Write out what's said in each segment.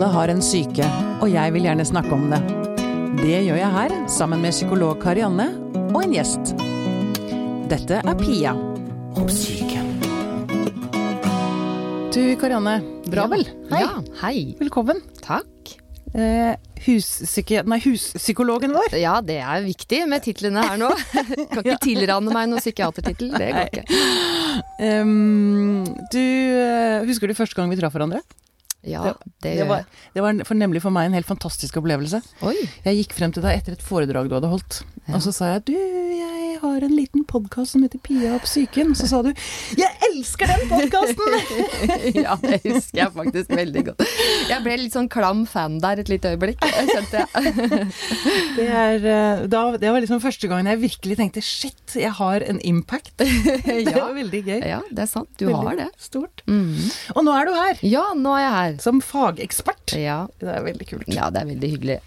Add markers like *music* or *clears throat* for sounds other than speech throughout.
Alle har en syke, og jeg vil gjerne snakke om det. Det gjør jeg her, sammen med psykolog Karianne og en gjest. Dette er Pia om syke. Du Karianne, bra vel? Hei. Ja, hei. Velkommen. Takk. Eh. Nei, huspsykologen vår. Ja, det er viktig med titlene her nå. *laughs* Kan ikke tilrane meg noen psykiatertittel, det går ikke. Um, du, eh, husker du første gang vi traff hverandre? Ja, det det var, det var for nemlig for meg en helt fantastisk opplevelse. Oi. Jeg gikk frem til deg etter et foredrag du hadde holdt, og så sa jeg du, jeg har en liten podkast som heter Pia og psyken. Så sa du jeg elsker den podkasten! *laughs* Ja, det husker jeg faktisk veldig godt. Jeg ble litt sånn klam fan der et lite øyeblikk, kjente jeg. *laughs* det, er, eh, da, det var liksom første gangen jeg virkelig tenkte shit, jeg har en impact. *laughs* Det Ja. var veldig gøy. Ja, det er sant. Du har Veldig det. Stort. Mm. Og nå er du her, Ja, nå er jeg her. Som fagekspert. Ja. Det er veldig kult. ja, det er veldig hyggelig.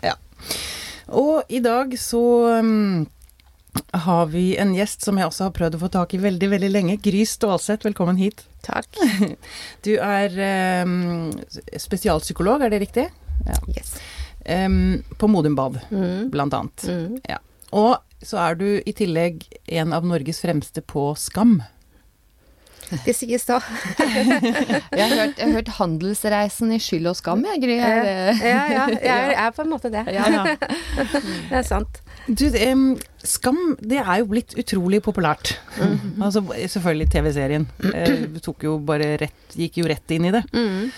Og i dag så um, har vi en gjest som jeg også har prøvd å få tak i veldig, veldig lenge. Gry Stålseth, velkommen hit. Takk. *laughs* Du er um, spesialpsykolog, er det riktig? Yes. Um, på Modum Bad, Mm. blant annet. Mm. Ja. Og så er du i tillegg en av Norges fremste på skam. Det sies *laughs* da. Jeg har hørt, jeg har hørt 'Handelsreisen i skyld og skam', jeg, Gry. Ja, ja, *laughs* ja, jeg er på en måte det. Ja, ja. *laughs* Det er sant. Du, um, skam, det er jo blitt utrolig populært. Altså selvfølgelig TV-serien. eh, tok jo bare rett, gikk jo rett inn i det. Mm.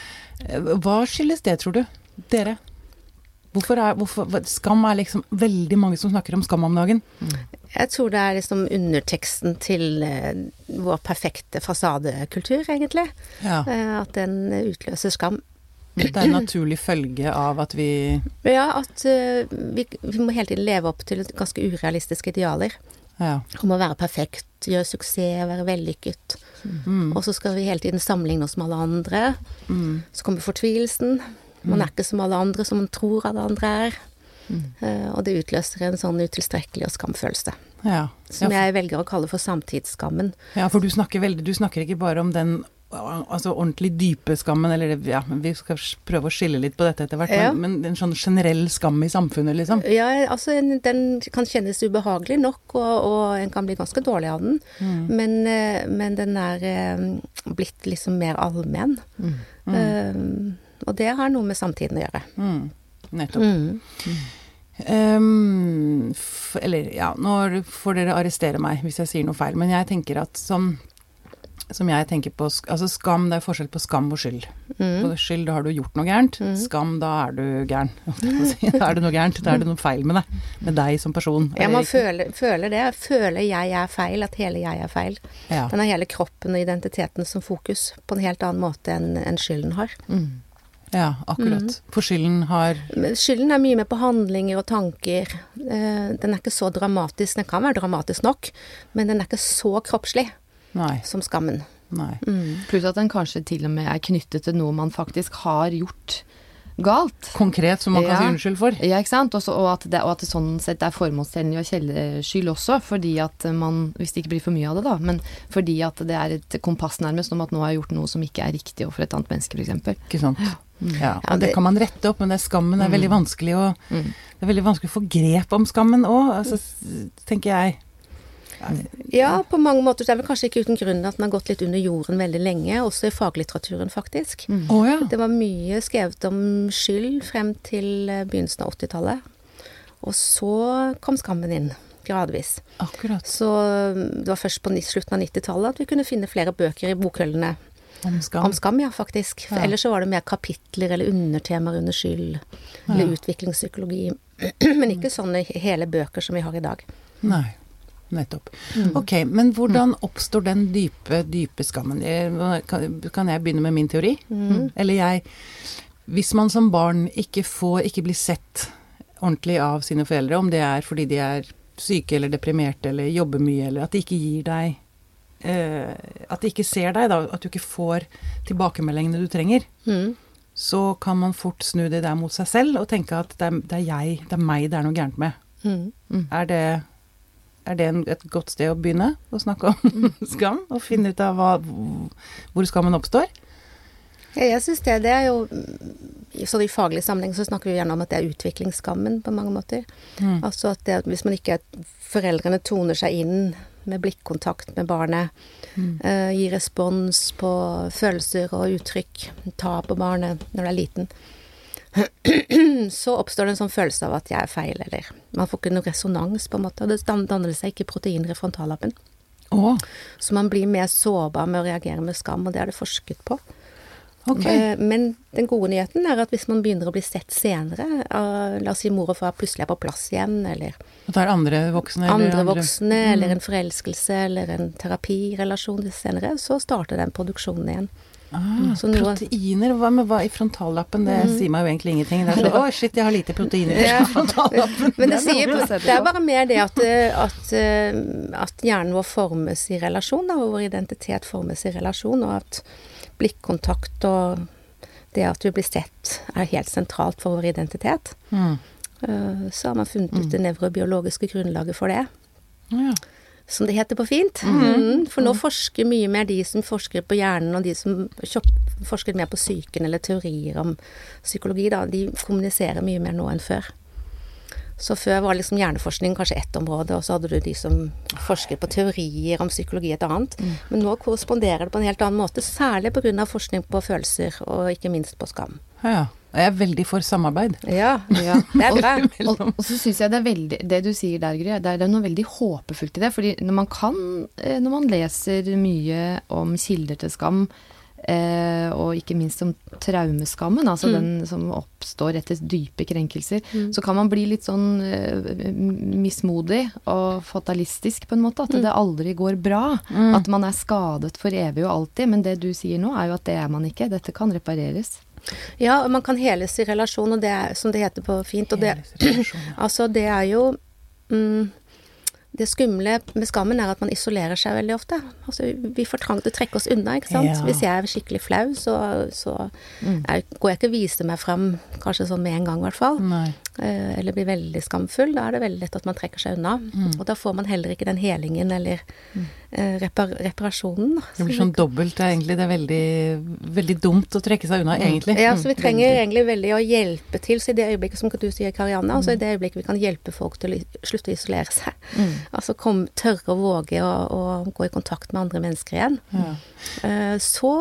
Hva skyldes det, tror du? Dere? Hvorfor er, hvorfor, skam er liksom veldig mange som snakker om skam om dagen. Jeg tror det er liksom underteksten til eh, vår perfekte fasadekultur, egentlig. Ja. Eh, at den utløser skam. Det er en naturlig følge av at vi Ja, at eh, vi, vi må hele tiden leve opp til ganske urealistiske idealer. Ja. Om å være perfekt, gjøre suksess, være vellykket. Mm, Og så skal vi hele tiden sammenligne oss med alle andre. mm, Så kommer fortvilelsen. Man er ikke som alle andre, som man tror alle andre er. Eh, og det utløser en sånn utilstrekkelig og skamfølelse. ja. Som Ja, jeg velger å kalle for samtidsskammen. Ja, for du snakker veldig Du snakker ikke bare om den altså ordentlig dype skammen, eller ja, vi skal prøve å skille litt på dette etter hvert, Ja. men, men en sånn generell skam i samfunnet, liksom. Ja, altså en- den kan kjennes ubehagelig nok, og, og en kan bli ganske dårlig av den. Mm. Men, eh, men den er eh, blitt liksom mer allmenn. Eh, og det har noe med samtiden å gjøre. Mm. Nettopp. Mm. Um, eller ja, nå får dere arrestere meg hvis jeg sier noe feil, men jeg tenker at som, som jeg tenker på Altså skam, det er forskjell på skam og skyld. Mm. På skyld, da har du gjort noe gærent. Skam, da er du gæren. *laughs* Da er det noe gærent. Da er det noe feil med deg. Med deg som person. Ja, man føler, føler det. Føler jeg er feil, at hele jeg er feil. Ja. Den har hele kroppen og identiteten som fokus, på en helt annen måte enn en skylden har. Ja, akkurat. For skylden har skylden er mye mer på handlinger og tanker. Eh, Den er ikke så dramatisk. Den kan være dramatisk nok, men den er ikke så kroppslig Nei. som skammen. Nei. Pluss at den kanskje til og med er knyttet til noe man faktisk har gjort galt. Konkret, som man kan Ja. si unnskyld for. Ja, ikke sant? Også, og, at det, og at det sånn sett er formålstjenlig og kjellerskyld også, fordi at man Hvis det ikke blir for mye av det, da, men fordi at det er et kompass nærmest om at nå har jeg gjort noe som ikke er riktig overfor et annet menneske, f.eks. Ikke sant. Ja, Ja, og det det- kan man rette opp, men det skammen er veldig vanskelig å Mm. Det er veldig vanskelig å få grep om skammen òg, altså, tenker jeg. Ja, på mange måter. Det er vel kanskje ikke uten grunn at den har gått litt under jorden veldig lenge, også i faglitteraturen, faktisk. Å ja. Det var mye skrevet om skyld frem til eh, begynnelsen av 80-tallet. Og så kom skammen inn, gradvis. Akkurat. Så mm, det var først på slutten av 90-tallet at vi kunne finne flere bøker i bokhyllene Om skam. om skam, ja, faktisk. For Ja. Ellers så var det mer kapitler eller undertemaer under skyld, eller utviklingspsykologi. *clears throat* Men ikke sånne hele bøker som vi har i dag. Nei. Nettopp. Ok, men hvordan oppstår den dype, dype skammen? Kan kan jeg begynne med min teori? Eller jeg Hvis man som barn ikke får, ikke blir sett ordentlig av sine foreldre, om det er fordi de er syke eller deprimerte eller jobber mye, eller at de ikke gir deg At de ikke ser deg, da, at du ikke får tilbakemeldingene du trenger, Mm. så kan man fort snu det der mot seg selv og tenke at det er, det er jeg, det er meg det er noe gærent med. Mm. Er det, er det en, et godt sted å begynne å snakke om *laughs* skam? Og finne ut av hva, hvor skammen oppstår? Ja, jeg syns det. Det er jo så I faglig sammenheng så snakker vi gjerne om at det er utviklingsskammen på mange måter. Mm. Altså at det, hvis man ikke Foreldrene toner seg inn med blikkontakt med barnet, Mm. Uh, gi respons på følelser og uttrykk, Ta på barnet når det er liten, *clears throat* så oppstår det en sånn følelse av at jeg er feil, eller man får ikke noe resonans, på en måte. Og det danner seg ikke proteiner i frontallappen. Oh. Så man blir mer sårbar med å reagere med skam, og det er det forsket på. Ok. Eh, Men den gode nyheten er at hvis man begynner å bli sett senere, la oss si mor og far plutselig er på plass igjen, eller At det er andre voksne? eller andre voksne, eller en forelskelse, eller en terapirelasjon senere, så starter den produksjonen igjen. Ah, Så noe- proteiner, hva med hva i frontallappen? Det sier meg jo egentlig ingenting. Det er *laughs* så, å shit, jeg har lite proteiner i *laughs* frontallappen. Men det, er sier, det er bare mer det at, eh, at, eh, at hjernen vår formes i relasjon, da, og vår identitet formes i relasjon, og at blikkontakt og det at vi blir sett er helt sentralt for vår identitet. Mm. Eh, Så har man funnet ut det nevrobiologiske grunnlaget for det. Ja. som det heter på fint. Mm. For nå forsker mye mer de som forsker på hjernen, og de som forsker mer på psyken eller teorier om psykologi, da, de kommuniserer mye mer nå enn før. Så før var liksom hjerneforskning kanskje ett område, og så hadde du de som forsket på teorier om psykologi et annet. Men nå korresponderer det på en helt annen måte, særlig pga. forskning på følelser, og ikke minst på skam. ja. Og jeg er veldig for samarbeid. Ja, ja det er *laughs* bra. Og, og så syns jeg det er veldig Det du sier der, Gry, det er, det er noe veldig håpefullt i det. fordi når man kan eh, Når man leser mye om kilder til skam, eh, og ikke minst om traumeskammen, altså den som oppstår etter dype krenkelser, så kan man bli litt sånn eh, mismodig og fatalistisk, på en måte. At det aldri går bra. At man er skadet for evig og alltid. Men det du sier nå, er jo at det er man ikke. Dette kan repareres. Ja, og man kan heles i relasjon, og det er, som det heter på fint. Og det, *clears throat* altså, det er jo mm, Det skumle med skammen er at man isolerer seg veldig ofte. Altså, vi får trang til å trekke oss unna, ikke sant. Ja. Hvis jeg er skikkelig flau, så, så er, går jeg ikke og viser meg fram kanskje sånn med en gang, i hvert fall. Nei. Eh, eller blir veldig skamfull. Da er det veldig lett at man trekker seg unna. Mm. Og da får man heller ikke den helingen eller eh, repar reparasjonen. da. Det blir sånn dobbelt. Det er egentlig det er veldig, veldig dumt å trekke seg unna, egentlig. Ja, så vi trenger Veldig. egentlig veldig å hjelpe til. Så i det øyeblikket, som du sier, Karianne, altså i det øyeblikket vi kan hjelpe folk til å slutte å isolere seg. Altså kom, tørre å våge å, å gå i kontakt med andre mennesker igjen. Ja. Eh, Så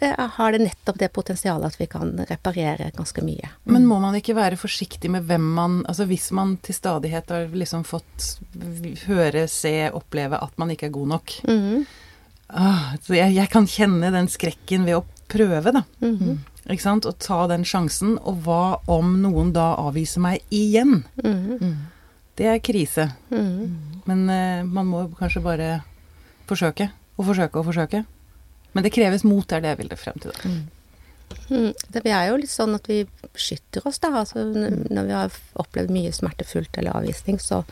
eh, har det nettopp det potensialet at vi kan reparere ganske mye. Men må man ikke være forsiktig med hvem man Altså hvis man til stadighet har liksom fått høre, se, oppleve at man ikke er god nok Mhm, ah, så jeg, jeg kan kjenne den skrekken ved å prøve, da. mhm, Ikke sant? Og ta den sjansen. Og hva om noen da avviser meg igjen? mhm, Det er krise. Mm. Men uh, man må kanskje bare forsøke og forsøke og forsøke. Men det kreves mot, er det jeg ville frem til. Da. Mm, Det vi er jo litt sånn at vi beskytter oss, da. Altså, når vi har opplevd mye smertefullt eller avvisning, så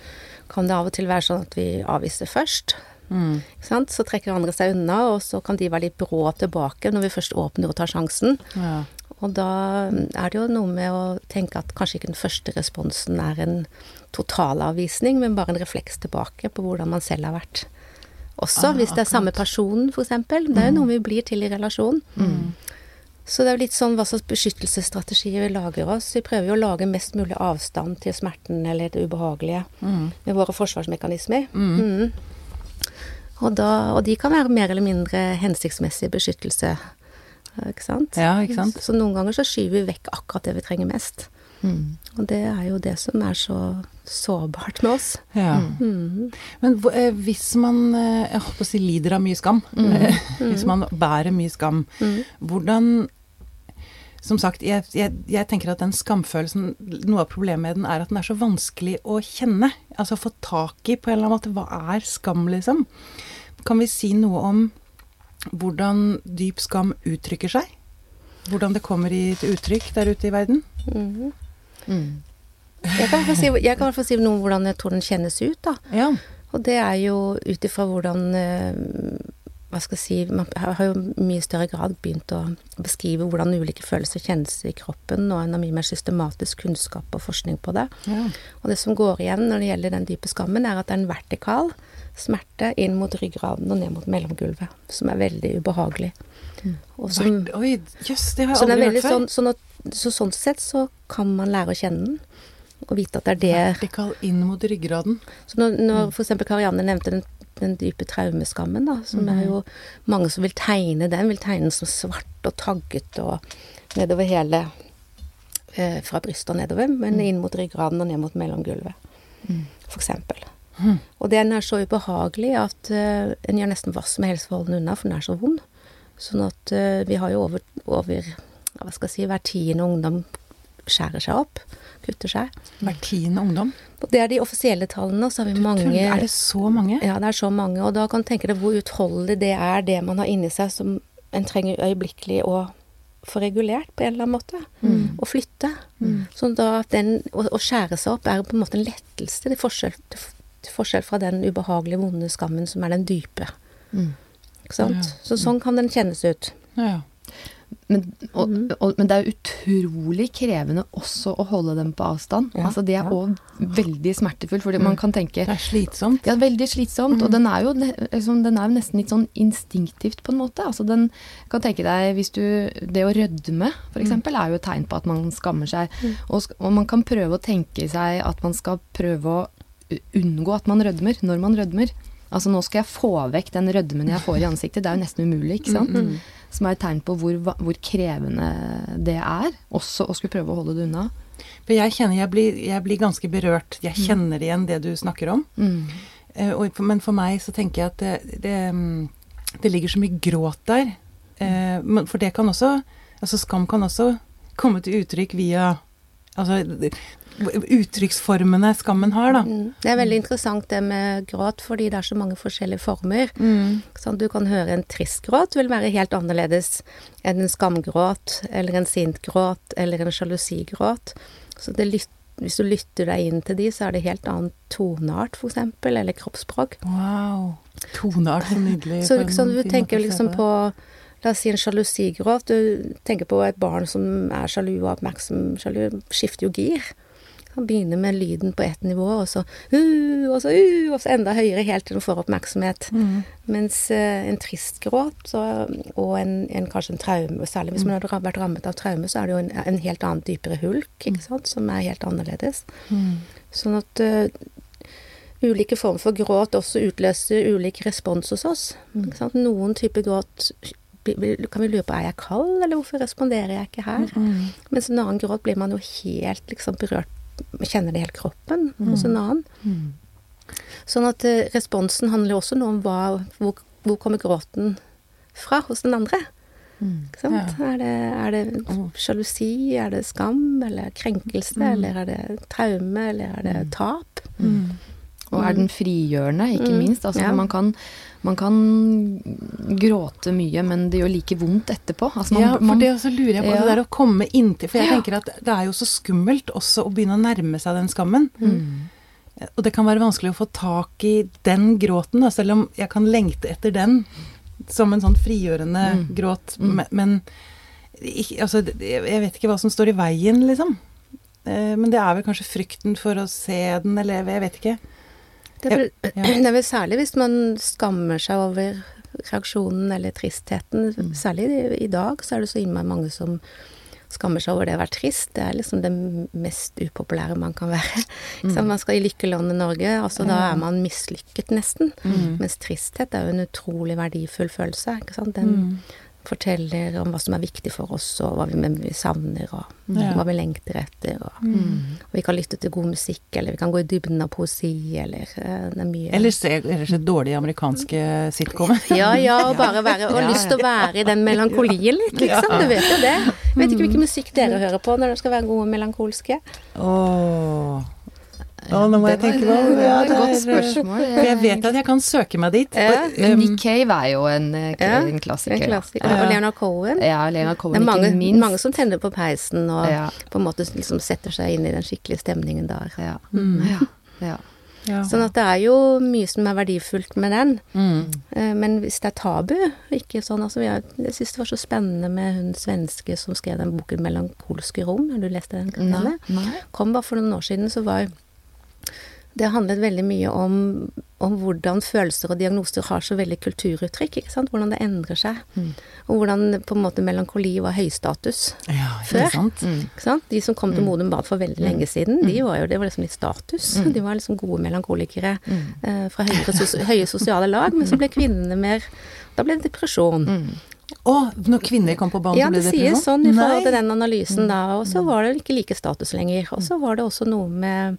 kan det av og til være sånn at vi avviser først. Mm. Så trekker andre seg unna, og så kan de være litt brå tilbake når vi først åpner og tar sjansen. Ja. Og da er det jo noe med å tenke at kanskje ikke den første responsen er en totalavvisning, men bare en refleks tilbake på hvordan man selv har vært. Også Ah, hvis det er samme personen, f.eks. Det er jo noe vi blir til i relasjon. Så det er jo litt sånn hva slags beskyttelsesstrategier vi lager oss. Vi prøver jo å lage mest mulig avstand til smerten eller det ubehagelige Mm. med våre forsvarsmekanismer. Mm. Og, da, og de kan være mer eller mindre hensiktsmessig beskyttelse. Ikke sant? ja, ikke sant? Så noen ganger så skyver vi vekk akkurat det vi trenger mest. Mm. Og det er jo det som er så sårbart med oss. Ja. Mm. Men eh, hvis man eh, jeg håper å si lider av mye skam, eh, *laughs* hvis man bærer mye skam, Mm. hvordan Som sagt, jeg, jeg, jeg tenker at den skamfølelsen Noe av problemet med den er at den er så vanskelig å kjenne. Altså få tak i på en eller annen måte. Hva er skam, liksom? Kan vi si noe om hvordan dyp skam uttrykker seg? Hvordan det kommer i, til uttrykk der ute i verden? Mhm. Mm. Jeg kan i si, hvert fall si noe om hvordan jeg tror den kjennes ut, da. Ja. Og det er jo ut ifra hvordan eh, Hva skal jeg si Man har jo i mye større grad begynt å beskrive hvordan ulike følelser kjennes i kroppen, og en har mye mer systematisk kunnskap og forskning på det. ja. Og det som går igjen når det gjelder den dype skammen, er at det er en vertikal smerte inn mot ryggraden og ned mot mellomgulvet, som er veldig ubehagelig. Og som, Oi, jøss, det har jeg aldri hørt før. sånn, sånn at så sånn sett så kan man lære å kjenne den, og vite at det er det Vertikal inn mot ryggraden. Så når, når for eksempel Karianne nevnte den, den dype traumeskammen, da, som er jo mange som vil tegne den, vil tegne den som svart og tagget og nedover hele eh, Fra brystet og nedover, men inn mot ryggraden og ned mot mellomgulvet, for eksempel. Og den er så ubehagelig at eh, en gjør nesten hva som helst for å holde den unna, for den er så vond. Sånn at eh, vi har jo over, over hva skal jeg si, hver tiende ungdom skjærer seg opp, kutter seg. Hver tiende ungdom. Det er de offisielle tallene, og så har vi mange Er det så mange? Ja, det er så mange, og da kan du tenke deg hvor utholdelig det er, det man har inni seg som en trenger øyeblikkelig å få regulert på en eller annen måte. Og flytte. Så da den å, å skjære seg opp er på en måte en lettelse til forskjell, til, til forskjell fra den ubehagelige, vonde skammen som er den dype. Ikke sant? Ja. Så sånn kan den kjennes ut. Ja, ja. Men, og, og, men det er utrolig krevende også å holde dem på avstand. Ja, altså Det er ja. veldig smertefullt, fordi man kan tenke Det er slitsomt. Ja, veldig slitsomt. Og den er, jo, liksom, den er jo nesten litt sånn instinktivt, på en måte. Altså den kan tenke deg hvis du Det å rødme, for eksempel, er jo et tegn på at man skammer seg. Og, og man kan prøve å tenke seg at man skal prøve å unngå at man rødmer, når man rødmer. Altså nå skal jeg få vekk den rødmen jeg får i ansiktet. Det er jo nesten umulig, ikke sant? Som er et tegn på hvor, hvor krevende det er. Også å skulle prøve å holde det unna. For jeg kjenner jeg blir, jeg blir ganske berørt. Jeg kjenner igjen det du snakker om. Mm. Eh, og, men for meg så tenker jeg at det, det, mm, det ligger så mye gråt der. Eh, for det kan også Altså skam kan også komme til uttrykk via Altså uttrykksformene skammen har, da. Mm. Det er veldig interessant det med gråt, fordi det er så mange forskjellige former. Mm. Sånn, du kan høre en trist gråt vil være helt annerledes enn en skamgråt, eller en sint gråt, eller en sjalusigråt. Så det lyt, hvis du lytter deg inn til de, så er det helt annen toneart, eksempel, eller kroppsspråk. Wow. Toneart, så nydelig. Så liksom, du tenker liksom på La oss si en sjalusigråt. Du tenker på et barn som er sjalu og oppmerksom. Sjalu skifter jo gir. Han begynner med lyden på ett nivå, og så uh, og så uh, og så enda høyere helt til den får oppmerksomhet. Mm. Mens uh, en trist gråt så, og en, en, kanskje en traume, særlig hvis man har vært rammet av traume, så er det jo en, en helt annen dypere hulk, ikke sant, som er helt annerledes. Mm. Sånn at uh, ulike former for gråt også utløser ulik respons hos oss. Ikke sant? Noen typer gråt kan vi lure på er jeg kald, eller hvorfor responderer jeg ikke her? Mm. Mens en annen gråt blir man jo helt liksom berørt, kjenner det i hele kroppen hos en annen. Mm. Sånn at eh, responsen handler også noe om hva, hvor, hvor kommer gråten fra hos den andre. Ikke sant? Er det, er det Oh. sjalusi, er det skam, eller krenkelse, eller er det traume, eller er det tap? Mm. Og er den frigjørende, ikke Mm, minst. Altså, ja. man, kan, man kan gråte mye, men det gjør like vondt etterpå. Altså, man, ja, for det også lurer jeg på. Ja. Det der å komme inntil For jeg Ja. tenker at det er jo så skummelt også å begynne å nærme seg den skammen. Mm. Og det kan være vanskelig å få tak i den gråten, da, selv om jeg kan lengte etter den som en sånn frigjørende Mm. gråt. Mm. Men, altså, jeg vet ikke hva som står i veien, liksom. Eh, Men det er vel kanskje frykten for å se den, eller jeg vet ikke. Det er, vel, *clears throat* det er vel særlig hvis man skammer seg over reaksjonen eller tristheten. Mm. Særlig i, i dag så er det så innmari mange som skammer seg over det å være trist. Det er liksom det mest upopulære man kan være. Mm. man skal i lykkelandet Norge, altså da. Er man mislykket nesten. Mm. Mens tristhet er jo en utrolig verdifull følelse. Ikke sant? Den Mm. Forteller om hva som er viktig for oss, og hva vi, savner, og Ja. hva vi lengter etter. Og, Mm. og vi kan lytte til god musikk, eller vi kan gå i dybden av poesi, eller eh, Det er mye Eller se eller se dårlige amerikanske sitcomer. *laughs* Ja, ja, og bare være Og Ja, lyst til å være i den melankolien litt, liksom. Du vet jo det. Jeg vet ikke hvilken musikk dere hører på når dere skal være gode og melankolske. Åh. Å, nå må jeg Det jeg tenke på det. Ja, det er et godt spørsmål. For jeg vet at jeg kan søke meg dit. Ja, Men um, Nick Cave er jo en, en klassiker. en klassiker. Ja. Og Leonard Cohen. Ja, Lena Det er mange, ikke minst. mange som tenner på peisen og Ja. på en måte liksom setter seg inn i den skikkelige stemningen der. Ja. Mm. Ja. ja. ja. Sånn at det er jo mye som er verdifullt med den. Mm. Eh, Men hvis det er tabu ikke sånn, altså, vi Jeg syns det var så spennende med hun svenske som skrev den boken 'Melankolske rom'. Har du lest den? Nei. Nei. kom bare for noen år siden, så var det handlet veldig mye om, om, hvordan følelser og diagnoser har så veldig kulturuttrykk. ikke sant? Hvordan det endrer seg. Mm. Og hvordan på en måte melankoli var høystatus ja, før. Sant? Mm. Ikke sant? De som kom til mm. Modum Bad for veldig lenge mm. siden, de var jo, det var liksom litt status. Mm. De var liksom gode melankolikere mm. eh, fra sos høye sosiale lag. Men så ble kvinnene mer Da ble det depresjon. Å, når kvinner kom på banen, ja, ble det depresjon? Ja, det sies sånn i forhold til den analysen da. Og så var det ikke like status lenger. Og så var det også noe med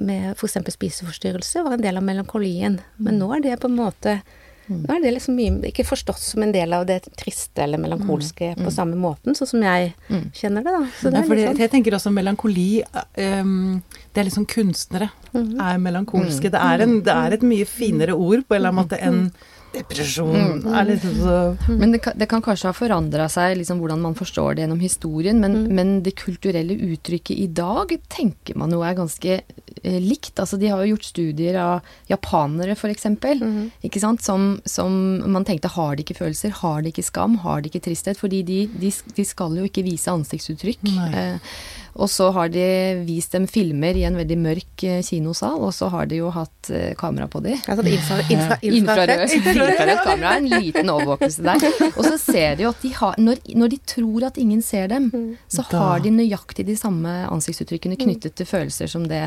med f.eks. spiseforstyrrelse var en del av melankolien. Men mm. nå er det på en måte mm. Nå er det liksom mye ikke forstått som en del av det triste eller melankolske mm. på samme måten, sånn som jeg kjenner det, da. Så det ja, fordi, sånn. Jeg tenker også melankoli um, Det er liksom kunstnere mm. er melankolske. Det er, en, det, er et mye finere ord på en eller annen måte enn depresjon mm. er liksom så Men det kan, det kan kanskje ha forandra seg, liksom hvordan man forstår det gjennom historien, men, mm. men, det kulturelle uttrykket i dag tenker man jo er ganske likt. Altså de har jo gjort studier av japanere, f.eks., mm. sant, som, som, man tenkte har de ikke følelser, har de ikke skam, har de ikke tristhet? Fordi de, de, de skal jo ikke vise ansiktsuttrykk. Eh, og så har de vist dem filmer i en veldig mørk eh, kinosal, og så har de jo hatt eh, kamera på de. Altså infra, *laughs* infra, infrarødt infrarød *laughs* kamera, en liten overvåkelse der. Og så ser de jo at de har når, når, de tror at ingen ser dem, mm. så har de nøyaktig de samme ansiktsuttrykkene knyttet til følelser som det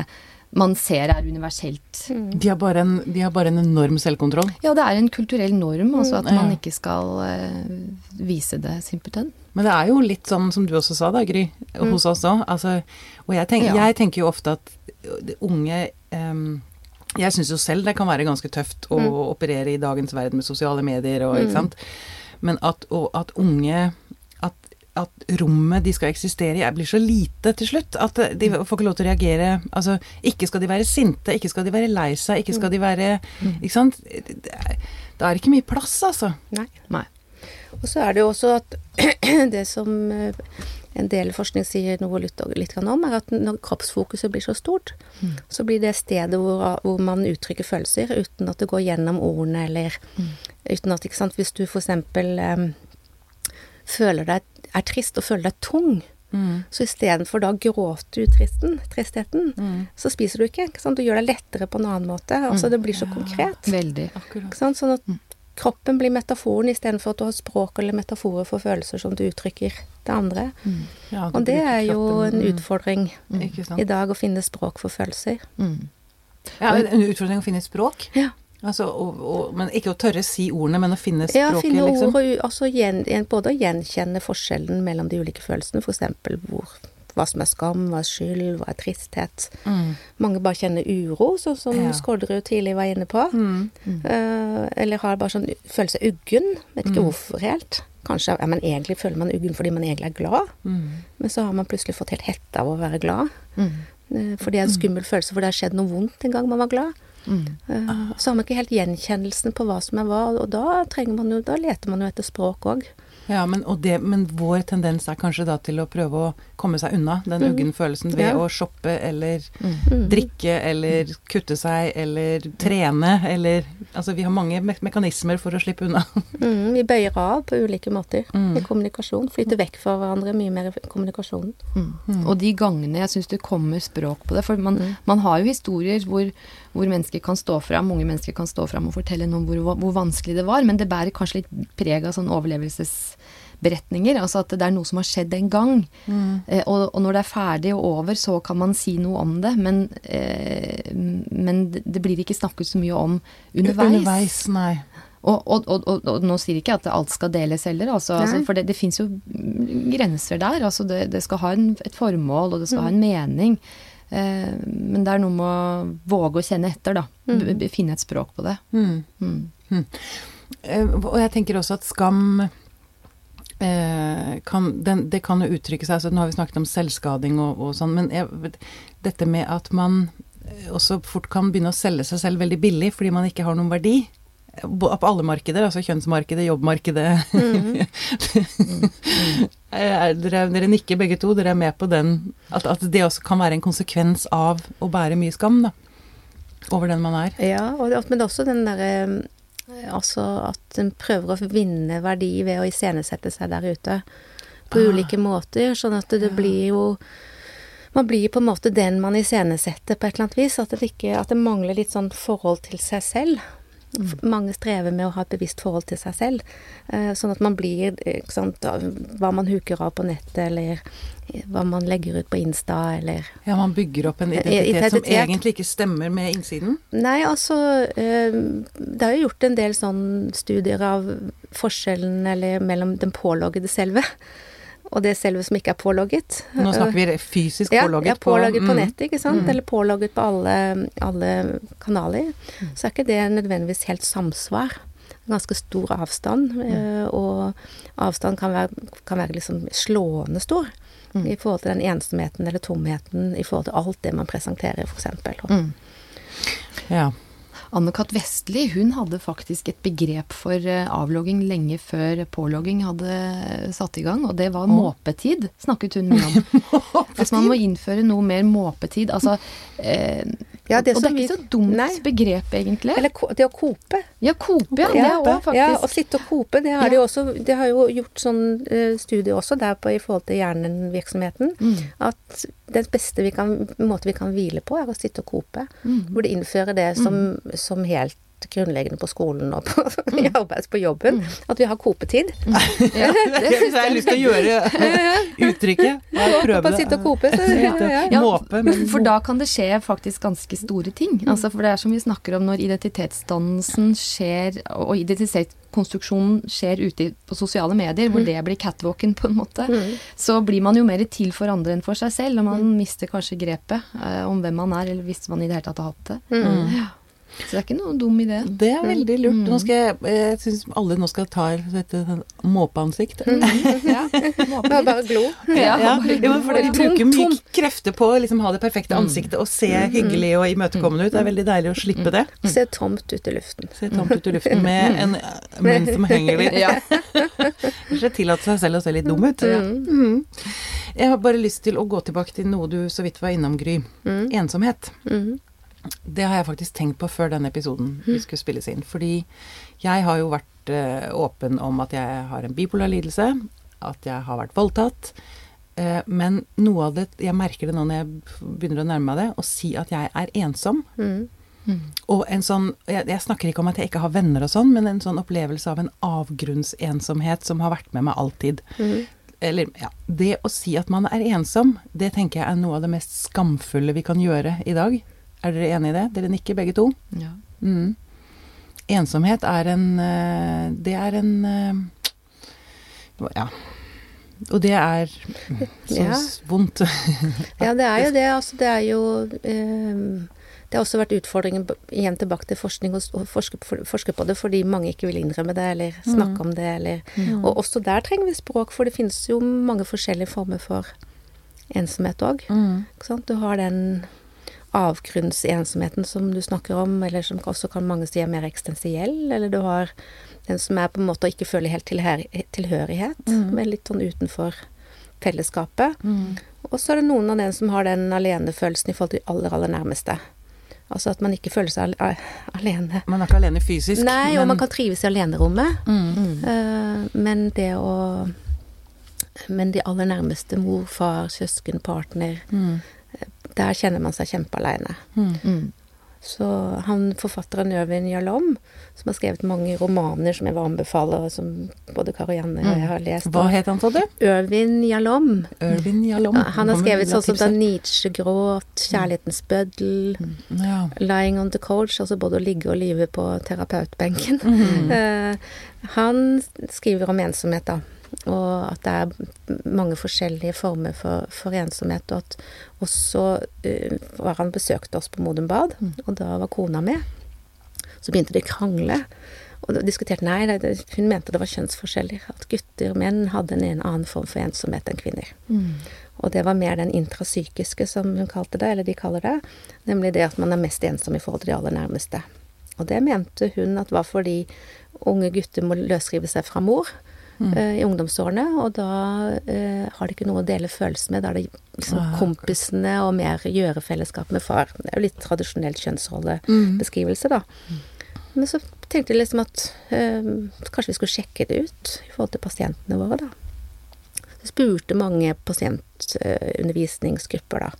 man ser er universelt. Mm. De, har bare en, de har bare en enorm selvkontroll? Ja, det er en kulturell norm, altså at man ikke skal uh, vise det simpelthen. Men det er jo litt sånn som du også sa da, Gry, mm. hos oss òg. Altså, og jeg, tenk, ja. jeg, tenker jo ofte at unge um, Jeg syns jo selv det kan være ganske tøft å mm. operere i dagens verden med sosiale medier og ikke mm. sant. Men at, at unge at, at, rommet de skal eksistere i, blir så lite til slutt. At de mm. får ikke lov til å reagere Altså, ikke skal de være sinte, ikke skal de være lei seg, ikke skal de være Ikke sant. Det er ikke mye plass, altså. Nei. Nei. Og så er det jo også at *clears throat* det som eh, en del forskning sier noe litt, litt om, er at når kroppsfokuset blir så stort, mm. så blir det stedet hvor, hvor, man uttrykker følelser uten at det går gjennom ordene, eller mm. uten at ikke sant, Hvis du f.eks. Um, føler deg er trist og føler deg tung, mm. så istedenfor da gråter du tristen, tristheten, mm. så spiser du ikke. ikke sant? Du gjør det lettere på en annen måte. Altså det blir så ja, konkret. Veldig. Akkurat. Sånn at mm kroppen blir metaforen istedenfor at du har språk eller metaforer for følelser som du uttrykker det andre. Mm. Ja, og det er jo en mm. utfordring mm. i dag å finne språk for følelser. Mm. Ja, en utfordring å finne språk? Ja. Altså, og, og, men ikke å tørre si ordene, men å finne språket, ja, finne liksom? Og, altså gjen, både å gjenkjenne forskjellen mellom de ulike følelsene, f.eks. hvor hva som er skam, hva er skyld, hva er tristhet. Mm. Mange bare kjenner uro, sånn som ja. Skålderud tidlig var inne på. Mm. Mm. Uh, eller har bare sånn følelse av uggen. Vet ikke mm. hvorfor helt. Kanskje ja, men egentlig føler man uggen fordi man egentlig er glad. Mm. Men så har man plutselig fått helt hette av å være glad. Uh, for det er en skummel følelse, for det har skjedd noe vondt en gang man var glad. Mm. Uh, så har man ikke helt gjenkjennelsen på hva som er hva, og da, trenger man jo, da leter man jo etter språk òg. Ja, men, det, men, vår tendens er kanskje da til å prøve å komme seg unna den mm. uggenfølelsen ved ja. å shoppe eller mm. drikke eller kutte seg eller trene eller Altså vi har mange me mekanismer for å slippe unna. *laughs* mm, vi bøyer av på ulike måter mm. i kommunikasjon. Flytter vekk fra hverandre mye mer i kommunikasjonen. Mm. Mm. Og de gangene jeg syns det kommer språk på det For man, man har jo historier hvor, hvor, mennesker kan stå fram, unge mennesker kan stå fram og fortelle noe om hvor, hvor vanskelig det var, men det bærer kanskje litt preg av sånn overlevelsesberetninger. Altså at det er noe som har skjedd en gang. Mm. Eh, og, og, når det er ferdig og over, så kan man si noe om det. Men, eh, men det blir ikke snakket så mye om underveis. Underveis, nei. Og, og, og, og, nå sier ikke at alt skal deles heller, altså, altså, for det, det fins jo grenser der. Altså det, det skal ha en, et formål, og det skal mm. ha en mening. Eh, men det er noe med å våge å kjenne etter, da. Mm. Finne et språk på det. Mm. mm. mm. Eh, og jeg tenker også at skam Eh, kan, den, det kan jo uttrykke seg altså Nå har vi snakket om selvskading og, og sånn, men jeg, dette med at man også fort kan begynne å selge seg selv veldig billig fordi man ikke har noen verdi. På alle markeder, altså kjønnsmarkedet, jobbmarkedet mm. *laughs* dere, dere, nikker begge to. Dere er med på den at, at, det også kan være en konsekvens av å bære mye skam, da. Over den man er. Ja, og, men også den derre Altså at en prøver å vinne verdi ved å iscenesette seg der ute på ah. ulike måter. Sånn at det, det blir jo man blir på en måte den man iscenesetter på et eller annet vis. At det, ikke, at det mangler litt sånn forhold til seg selv. Mange strever med å ha et bevisst forhold til seg selv. Eh, sånn at man blir sant, Hva man huker av på nettet, eller hva man legger ut på Insta, eller Ja, man bygger opp en identitet, identitet. som egentlig ikke stemmer med innsiden? Nei, altså eh, Det er jo gjort en del sånn studier av forskjellen eller mellom den påloggede selve og det selve som ikke er pålogget. Nå snakker vi fysisk pålogget ja, ja, pålogget på, på nettet, ikke sant. Mm. Eller pålogget på alle, alle kanaler. Mm. Så er ikke det nødvendigvis helt samsvar. Ganske stor avstand. Mm. Eh, og avstand kan være, kan være liksom slående stor. Mm. I forhold til den ensomheten eller tomheten i forhold til alt det man presenterer, f.eks. Mm. Ja. Anne-Kat. Vestli hun hadde faktisk et begrep for eh, avlogging lenge før pålogging hadde satt i gang, og det var måpetid, snakket hun mye om. *laughs* At man må innføre noe mer måpetid. Altså eh, ja, det og det er ikke så dumt nei. begrep, egentlig. Eller det å kope. Ja, kope, ja. Det er faktisk Ja, å sitte og kope. Det har, ja. de, også, de har jo gjort sånn uh, studie også der på i forhold til hjernevirksomheten. Mm. At den beste vi kan, måte vi kan hvile på, er å sitte og kope. Mm. Hvor de innfører det som, mm. som helt grunnleggende på skolen og på, *laughs* mm. arbeids på jobben. Mm. At vi har kopetid. Mm. *laughs* Ja, det *laughs* syns jeg har lyst til å gjøre uttrykket. Prøve det. Sitte og kope. Så, ja, ja. Måpe. For da kan det skje faktisk ganske store ting. Altså, for det er som vi snakker om når identitetsdannelsen skjer, og identitetskonstruksjonen skjer ute på sosiale medier, hvor det blir catwalken på en måte, så blir man jo mer til for andre enn for seg selv, og man mister kanskje grepet eh, om hvem man er, eller hvis man i det hele tatt har hatt det. Mm. Ja. Så det er ikke noe dum idé. Det er veldig lurt. Nå skal jeg jeg syns alle nå skal ta dette måpeansikt. Mm. *laughs* ja. Måpe. Bare glo. Ja, ja. ja for dere bruker mye krefter på å liksom ha det perfekte mm. ansiktet og se mm. hyggelig og imøtekommende ut. Det er veldig deilig å slippe det. Se tomt ut i luften. Se tomt ut i luften *laughs* med en munn som henger litt. Ja. Kanskje tillate seg selv å se litt dum ut. Mm. Jeg har bare lyst til å gå tilbake til noe du så vidt var innom, Gry. Ensomhet. Mm. Det har jeg faktisk tenkt på før denne episoden vi skulle spilles inn. Fordi jeg har jo vært uh, åpen om at jeg har en bipolar lidelse, at jeg har vært voldtatt. Uh, men noe av det Jeg merker det nå når jeg begynner å nærme meg det, å si at jeg er ensom. Mm. Mm. Og en sånn jeg, jeg, snakker ikke om at jeg ikke har venner og sånn, men en sånn opplevelse av en avgrunnsensomhet som har vært med meg alltid. Mm. Eller, ja Det å si at man er ensom, det tenker jeg er noe av det mest skamfulle vi kan gjøre i dag. Er dere enig i det? Dere nikker begge to? Ja. Mm. Ensomhet er en eh, Det er en eh, Ja. Og det er så ja. vondt. ja, det er jo det. Altså, det er jo eh, det har også vært utfordringer igjen tilbake til forskning og forske, forske, på det fordi mange ikke vil innrømme det eller mm. snakke mm. om det. Eller, mm. Og også der trenger vi språk, for det finnes jo mange forskjellige former for ensomhet òg. Mm. Du har den avgrunnsensomheten som du snakker om, eller som også kan mange si er mer eksistensiell, eller du har den som er på en måte å ikke føle helt tilhørighet, mm. men litt sånn utenfor fellesskapet. Mm. Og så er det noen av den som har den alenefølelsen i forhold til de aller, aller nærmeste. Altså at man ikke føler seg alene. Man er ikke alene fysisk? Nei, men... og man kan trives i alenerommet. Mm. Uh, men det å Men de aller nærmeste, mor, far, søsken, partner, mm der kjenner man seg kjempealeine. Mm. Mm. Så han forfatteren Øvin Jalom, som har skrevet mange romaner som jeg vil anbefale, som både Kari Janne og jeg har lest Hva het han, sa du? Øvin Jalom. Øvin Jalom. Han har skrevet sånn som da Nietzsche gråt, 'Kjærlighetens bøddel', mm. ja. 'Lying on the couch', altså både å ligge og live på terapeutbenken. Mm. Uh, *laughs* han skriver om ensomhet, da og at det er mange forskjellige former for, for ensomhet. Og at også uh, var han besøkte oss på Modum Bad, mm. og da var kona med. Så begynte de å krangle. Og diskuterte Nei, det, hun mente det var kjønnsforskjeller. At gutter og menn hadde en, en annen form for ensomhet enn kvinner. Mm. Og det var mer den intrapsykiske, som hun kalte det, eller de kaller det. Nemlig det at man er mest ensom i forhold til de aller nærmeste. Og det mente hun at var fordi unge gutter må løsrive seg fra mor mm. uh, i ungdomsårene, og da uh, har de ikke noe å dele følelser med. Da er det liksom ah, kompisene og mer gjørefellesskap med far. Det er jo litt tradisjonelt kjønnsrollebeskrivelse, da. Mm. Men så tenkte jeg liksom at uh, kanskje vi skulle sjekke det ut i forhold til pasientene våre, da. Jeg spurte mange pasientundervisningsgrupper, da.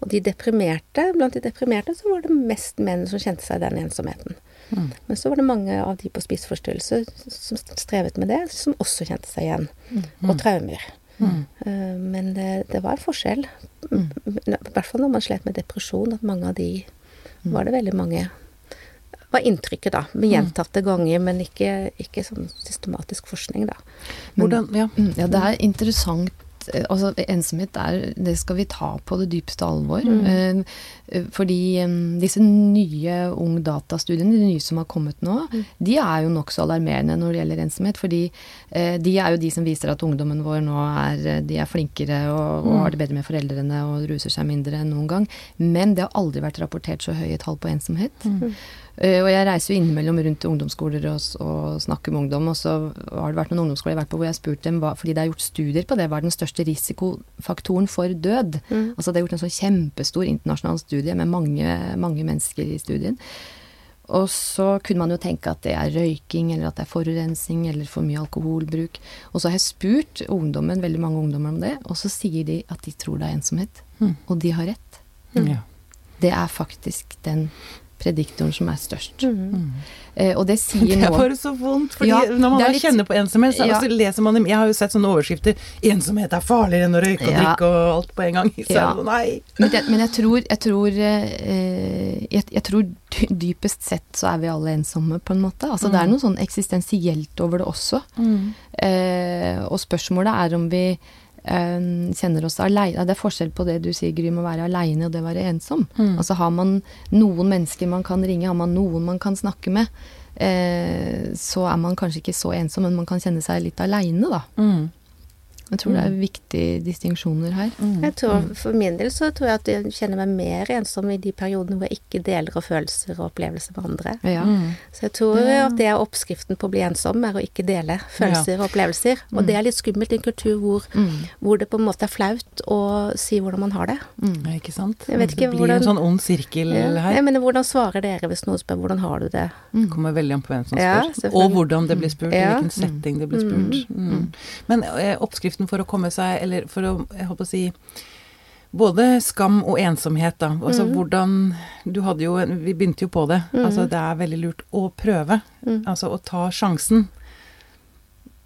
Og de deprimerte, blant de deprimerte så var det mest menn som kjente seg den ensomheten. Mm. Men så var det mange av de på spiseforstyrrelse som strevet med det, som også kjente seg igjen. Og traumer. Mm. Eh, Men det, det var en forskjell. I hvert fall når man slet med depresjon, at mange av de var det veldig mange var inntrykket, da. Med gjentatte ganger, men ikke, ikke sånn systematisk forskning, da. Hvordan Ja. Mm, Ja, det er interessant. Eh, Altså, ensomhet er Det skal vi ta på det dypeste alvor. Mm. eh, Fordi eh, disse nye ung datastudiene, de nye som har kommet nå, de er jo nokså alarmerende når det gjelder ensomhet. Fordi de er jo de som viser at ungdommen vår nå er De er flinkere og, og har det bedre med foreldrene og ruser seg mindre enn noen gang. Men det har aldri vært rapportert så høye tall på ensomhet. Eh, og jeg reiser jo innimellom rundt til ungdomsskoler og, og snakker med ungdom, og så har det vært noen ungdomsskoler jeg har vært på hvor jeg har spurt dem, hva, fordi det er gjort studier på det, hva er den største risikofaktoren for død? Altså det er gjort en sånn kjempestor internasjonal studie med mange, mange mennesker i studien. Og så kunne man jo tenke at det er røyking, eller at det er forurensning, eller for mye alkoholbruk. Og så har jeg spurt ungdommen, veldig mange ungdommer om det, og så sier de at de tror det er ensomhet. Mm. Og de har rett. ja. Det er faktisk den prediktoren som er størst. Mm. Eh, og det sier noe Det er bare så vondt, fordi Ja, når man litt- kjenner på ensomhet, så Ja. altså, leser man dem Jeg har jo sett sånne overskrifter 'Ensomhet er farligere enn å røyke og Ja. drikke og alt på en gang'. Så nei. Men, det, men jeg tror, jeg tror, eh, jeg, jeg tror dypest sett så er vi alle ensomme, på en måte. Altså det er noe sånn eksistensielt over det også. Eh, og spørsmålet er om vi eh, kjenner oss aleine. Det er forskjell på det du sier, Gry, med å være aleine og det å være ensom. Altså har man noen mennesker man kan ringe, har man noen man kan snakke med, eh, så er man kanskje ikke så ensom, men man kan kjenne seg litt aleine, da. Mm. Jeg tror det er viktige distinksjoner her. Jeg tror, For min del så tror jeg at jeg kjenner meg mer ensom i de periodene hvor jeg ikke deler av følelser og opplevelser med andre. Ja. Mm. Så jeg tror at det er oppskriften på å bli ensom, er å ikke dele følelser og opplevelser. Og det er litt skummelt i en kultur hvor, Mm. hvor det på en måte er flaut å si hvordan man har det. Ja, ikke sant? Jeg vet ikke det blir hvordan- en sånn ond sirkel Ja. her. Jeg mener, hvordan svarer dere hvis noen spør hvordan har du det? Det kommer veldig an på hvem som spør. og hvordan det blir spurt, Ja. i hvilken setting det blir spurt. Mm. Men eh, oppskriften for å komme seg, eller for å, jeg holdt på å si både skam og ensomhet, da. Altså hvordan Du hadde jo Vi begynte jo på det. Altså det er veldig lurt å prøve. Altså å ta sjansen.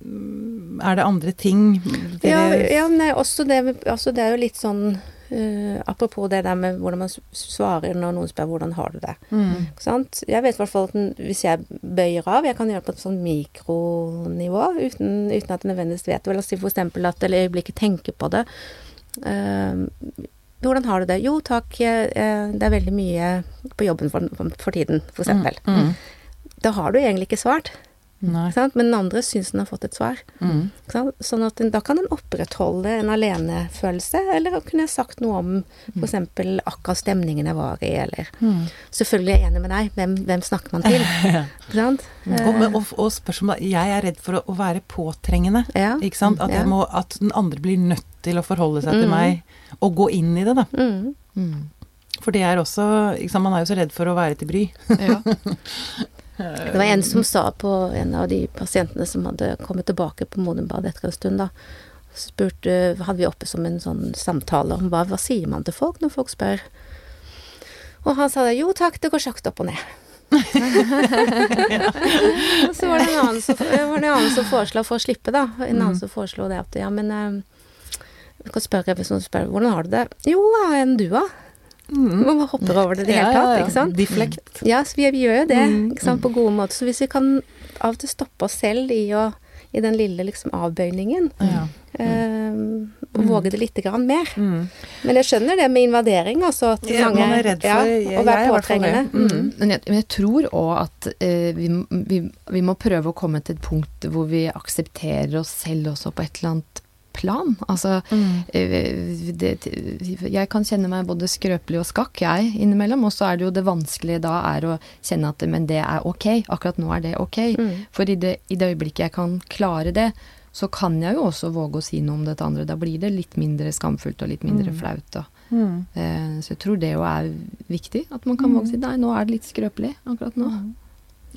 Mm, Er det andre ting Ja, dere ja nei, også det, med- altså det er jo litt sånn eh, Apropos det der med hvordan man svarer når noen spør hvordan har du det. Mm. Jeg vet i hvert fall at hvis jeg bøyer av Jeg kan gjøre det på et sånn mikronivå uten, uten at jeg nødvendigvis vet det. La si for eksempel at eller øyeblikket tenker på det. Uh, hvordan har du det? Jo, takk, eh, det er veldig mye på jobben for, for tiden, for eksempel. Mm. Da har du egentlig ikke svart? Men den andre syns den har fått et svar. Mm. Ikke sant? Sånn at den, da kan den opprettholde en alenefølelse, eller kunne jeg sagt noe om f.eks. akkurat stemningen jeg var i, eller Mm. Selvfølgelig er jeg enig med deg, hvem, hvem snakker man til? *laughs* Ikke sant? Og, men- og, og spørsmålet Jeg er redd for å, å være påtrengende. Ja. Ikke sant? At, Ja. jeg må, at den andre blir nødt til å forholde seg til meg, og gå inn i det, da. Mm. Mm. For det er også ikke sant? Man er jo så redd for å være til bry. Ja. *laughs* Det var en som sa på en av de pasientene som hadde kommet tilbake på modenbad etter en stund, da. Spurte, hadde vi oppe som en sånn samtale om hva, hva sier man til folk når folk spør. Og han sa da jo takk, det går sakte opp og ned. Og *laughs* så var det en annen som, var det en annen som foreslo for å slippe, da. En annen som foreslo det at ja, men du kan spørre hvis noen spør hvordan har du det? Jo, enn du, da? Man bare hopper over det i det hele tatt, ikke sant? Deflekt. Ja, så vi, vi gjør jo det Mm, ikke sant, på gode måter. Så hvis vi kan av og til stoppe oss selv i, å, i den lille liksom, avbøyningen, Ja. eh, og våge det litt grann mer. Mm. Men jeg skjønner det med invadering, altså. At Ja, mange, man er redd for- ja, Å være påtrengende. Mm. Men jeg, men jeg tror òg at eh, vi, vi, vi må prøve å komme til et punkt hvor vi aksepterer oss selv også på et eller annet plan. Altså Mm. eh, det, Jeg kan kjenne meg både skrøpelig og skakk, jeg, innimellom. Og så er det jo det vanskelige da er å kjenne at men det er ok. Akkurat nå er det ok. Mm. For i det, i det øyeblikket jeg kan klare det, så kan jeg jo også våge å si noe om dette andre. Da blir det litt mindre skamfullt og litt mindre flaut. Da. Mm. Eh, så jeg tror det jo er viktig. At man kan våge å si nei, nå er det litt skrøpelig akkurat nå.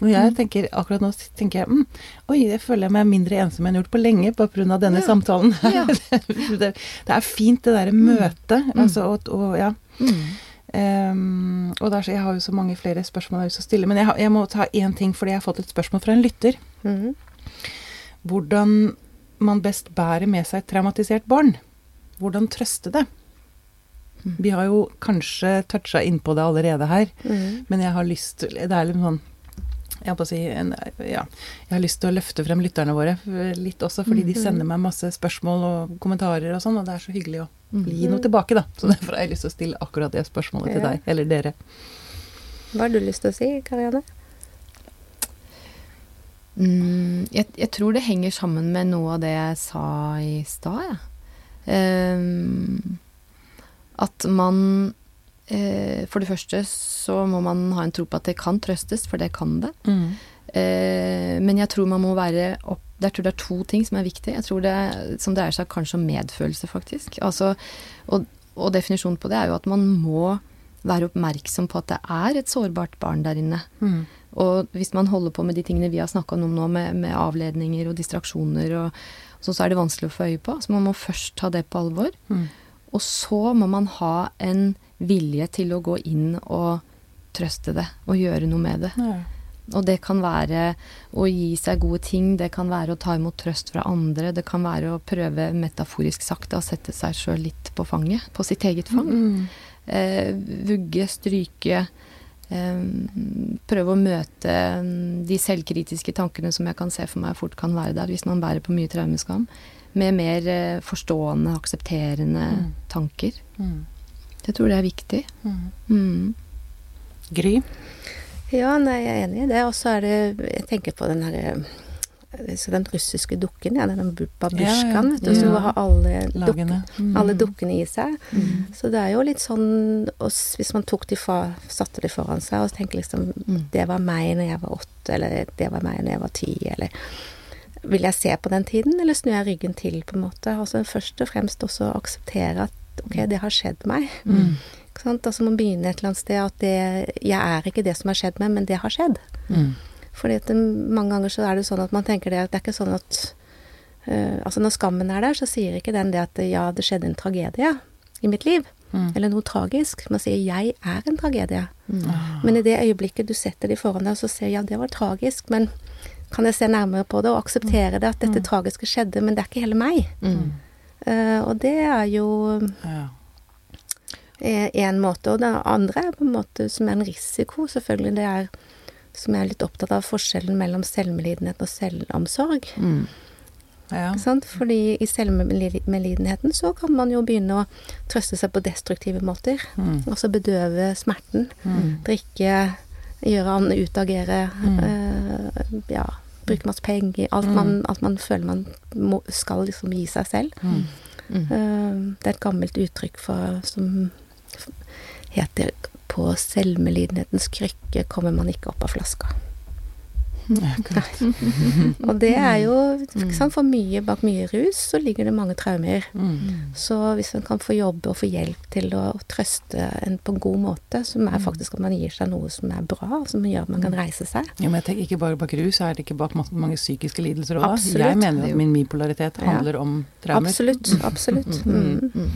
Og jeg tenker, akkurat nå tenker jeg mm, oi, jeg føler meg mindre ensom enn jeg har gjort på lenge av denne Ja. samtalen. Ja. *laughs* det, det er fint det derre møtet, Mm. altså, og, og ja. Mm. Um, og er så, jeg har jo så mange flere spørsmål jeg har lyst til å stille, men jeg, jeg må ta én ting, fordi jeg har fått et spørsmål fra en lytter. Mhm. Hvordan man best bærer med seg et traumatisert barn. Hvordan trøste det. Vi har jo kanskje toucha innpå det allerede her, men jeg har lyst til Det er litt sånn jeg, håper å si, en, ja, jeg har lyst til å løfte frem lytterne våre eh, litt også, fordi de sender meg masse spørsmål og kommentarer og sånn, og det er så hyggelig å gi noe tilbake, da. Så derfor har jeg lyst til å stille akkurat det spørsmålet til deg, eller dere. Hva har du lyst til å si, Karianne? Mm, jeg, jeg tror det henger sammen med noe av det jeg sa i stad, jeg. Ehm, at man For det første så må man ha en tro på at det kan trøstes, for det kan det. Eh, men jeg tror man må være opp Jeg tror det er to ting som er viktig. Jeg tror det som dreier seg kanskje om medfølelse, faktisk. Altså, og, og definisjonen på det er jo at man må være oppmerksom på at det er et sårbart barn der inne. Mm. Og hvis man holder på med de tingene vi har snakka om nå, med, med avledninger og distraksjoner og sånn, så er det vanskelig å få øye på. Så man må først ta det på alvor. Mm. Og så må man ha en vilje til å gå inn og trøste det, og gjøre noe med det. Ja. Og det kan være å gi seg gode ting, det kan være å ta imot trøst fra andre, det kan være å prøve metaforisk sagt å sette seg sjøl litt på fanget, på sitt eget fang. Mm. Eh, vugge, stryke. Eh, prøve å møte mm, de selvkritiske tankene som jeg kan se for meg fort kan være der hvis man bærer på mye traumeskam, med mer eh, forstående, aksepterende Mm. tanker. Mm. Jeg tror det er viktig. Mm. Mm. Gry? Ja, nei, jeg er enig i det. Og så er det Jeg tenker på den herre den russiske dukken, ja, den babusjkaen, Ja, ja. som har alle, duk, Mm. alle dukkene i seg. Mm. Så det er jo litt sånn og Hvis man tok de fra, satte de foran seg og tenker liksom Mm. Det var meg når jeg var åtte, eller det var meg når jeg var ti, eller Vil jeg se på den tiden, eller snur jeg ryggen til, på en måte? Altså først og fremst også akseptere at ok, det har skjedd meg. Mm. Ikke sant? Altså man begynner et eller annet sted at det Jeg er ikke det som har skjedd meg, men det har skjedd. Mm. Fordi at det, mange ganger så er det sånn at man tenker det at det er ikke sånn at uh, Altså når skammen er der, så sier ikke den det at ja, det skjedde en tragedie i mitt liv. Mm. Eller noe tragisk. Man sier 'jeg er en tragedie'. Mm. Men i det øyeblikket du setter de foran deg, og så ser ja, det var tragisk, men kan jeg se nærmere på det og akseptere det, at dette tragiske skjedde, men det er ikke hele meg. Mm. Eh, og det er jo Ja. én måte. Og det andre er på en måte som er en risiko, selvfølgelig. Det er som jeg er litt opptatt av, forskjellen mellom selvmedlidenhet og selvomsorg. Mm. ja. Sant? Fordi i selvmedlidenheten så kan man jo begynne å trøste seg på destruktive måter. Mm. Altså bedøve smerten. Mm. Drikke, gjøre annet, utagere. Mm. eh, ja, bruke masse penger. Alt, man, alt man føler man må, skal liksom gi seg selv. Mm. Mm. Eh, det er et gammelt uttrykk for, som heter 'På selvmedlidenhetens krykke kommer man ikke opp av flaska'. Og det er jo ikke sant, For mye bak mye rus så ligger det mange traumer. Mm. Så hvis en kan få jobbe og få hjelp til å trøste en på en god måte, som er faktisk at man gir seg noe som er bra, som gjør at man kan reise seg Ja, men jeg tenker ikke bare bak rus, er det ikke bak mange psykiske lidelser òg? Jeg mener er at jo- min bipolaritet Ja. handler om traumer. Absolutt. Absolutt. Mm. Mm.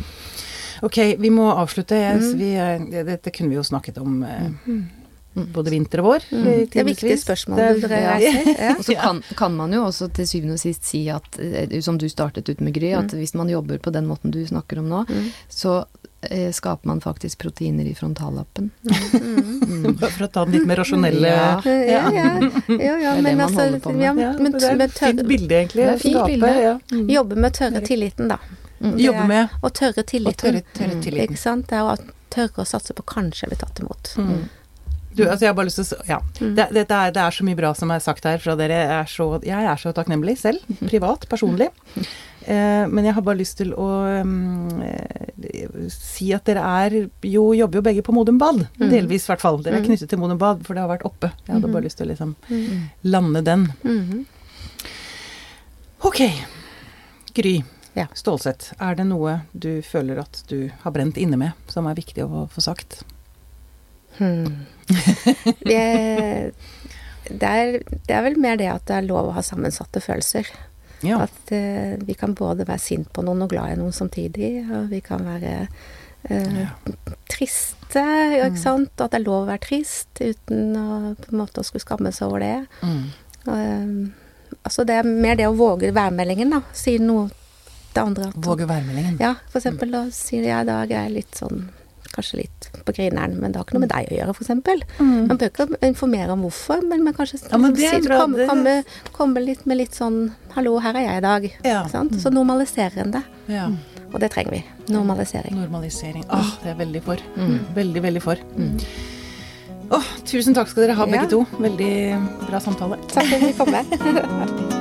Ok, vi må avslutte. Jeg, Mm. vi, eh, dette kunne vi jo snakket om eh, Mm. Både vinter og vår. Mm. Det er viktige spørsmål du reiser. Ja. Og så kan, kan man jo også til syvende og sist si at, eh, som du startet ut med, Gry, at hvis man jobber på den måten du snakker om nå, Mm. så eh, skaper man faktisk proteiner i frontallappen. Bare *laughs* for å ta den litt mer rasjonelle Ja. Ja, ja. ja, *laughs* ja Det er det man altså holder på med. ja, men, det er et fint bilde, egentlig. Det er fint bilde. Ja. jobbe med tørre tilliten, da. Mm. Jobbe med Og tørre å tilliten. tørre, tørre Mm. tilliten. Ikke sant? Det er å tørre å satse på kanskje bli tatt imot. Mm. Du, altså jeg har bare lyst til å Ja. Mm. Det, det, er, det er så mye bra som er sagt her fra dere. Jeg er så, jeg er så takknemlig selv. *laughs* Privat, personlig. Eh, men jeg har bare lyst til å eh, si at dere er jo Jobber jo begge på Modum Bad. Mm. Delvis, i hvert fall. Dere er knyttet til Modum Bad, for det har vært oppe. Jeg hadde Mhm. bare lyst til å liksom Mm. lande den. Mhm. Ok. Gry Ja. Stålsett, er det noe du føler at du har brent inne med, som er viktig å få sagt? Hmm. Det, det er, det er vel mer det at det er lov å ha sammensatte følelser. Ja. At uh, vi kan både være sint på noen og glad i noen samtidig, og vi kan være eh, triste, jo, ikke sant. At det er lov å være trist uten å på en måte å skulle skamme seg over det. Mm. Eh, altså det er mer det å våge værmeldingen, da. Si noe til andre at Våge værmeldingen. Ja, for eksempel da sier jeg i dag er jeg litt sånn Kanskje litt på grineren, men det har ikke noe med deg å gjøre, for eksempel. Man bør ikke informere om hvorfor, men, man kanskje Ja, men det er bra, komme, komme, komme litt med litt sånn 'Hallo, her er jeg i dag'. Ja. Sant? Så normaliserer en det. Ja. Og det trenger vi. Normalisering. Normalisering. Åh, det er veldig for. Veldig, veldig for. Åh, tusen takk skal dere ha, begge Ja. to. Veldig bra samtale. Takk for at vi kom med. *laughs*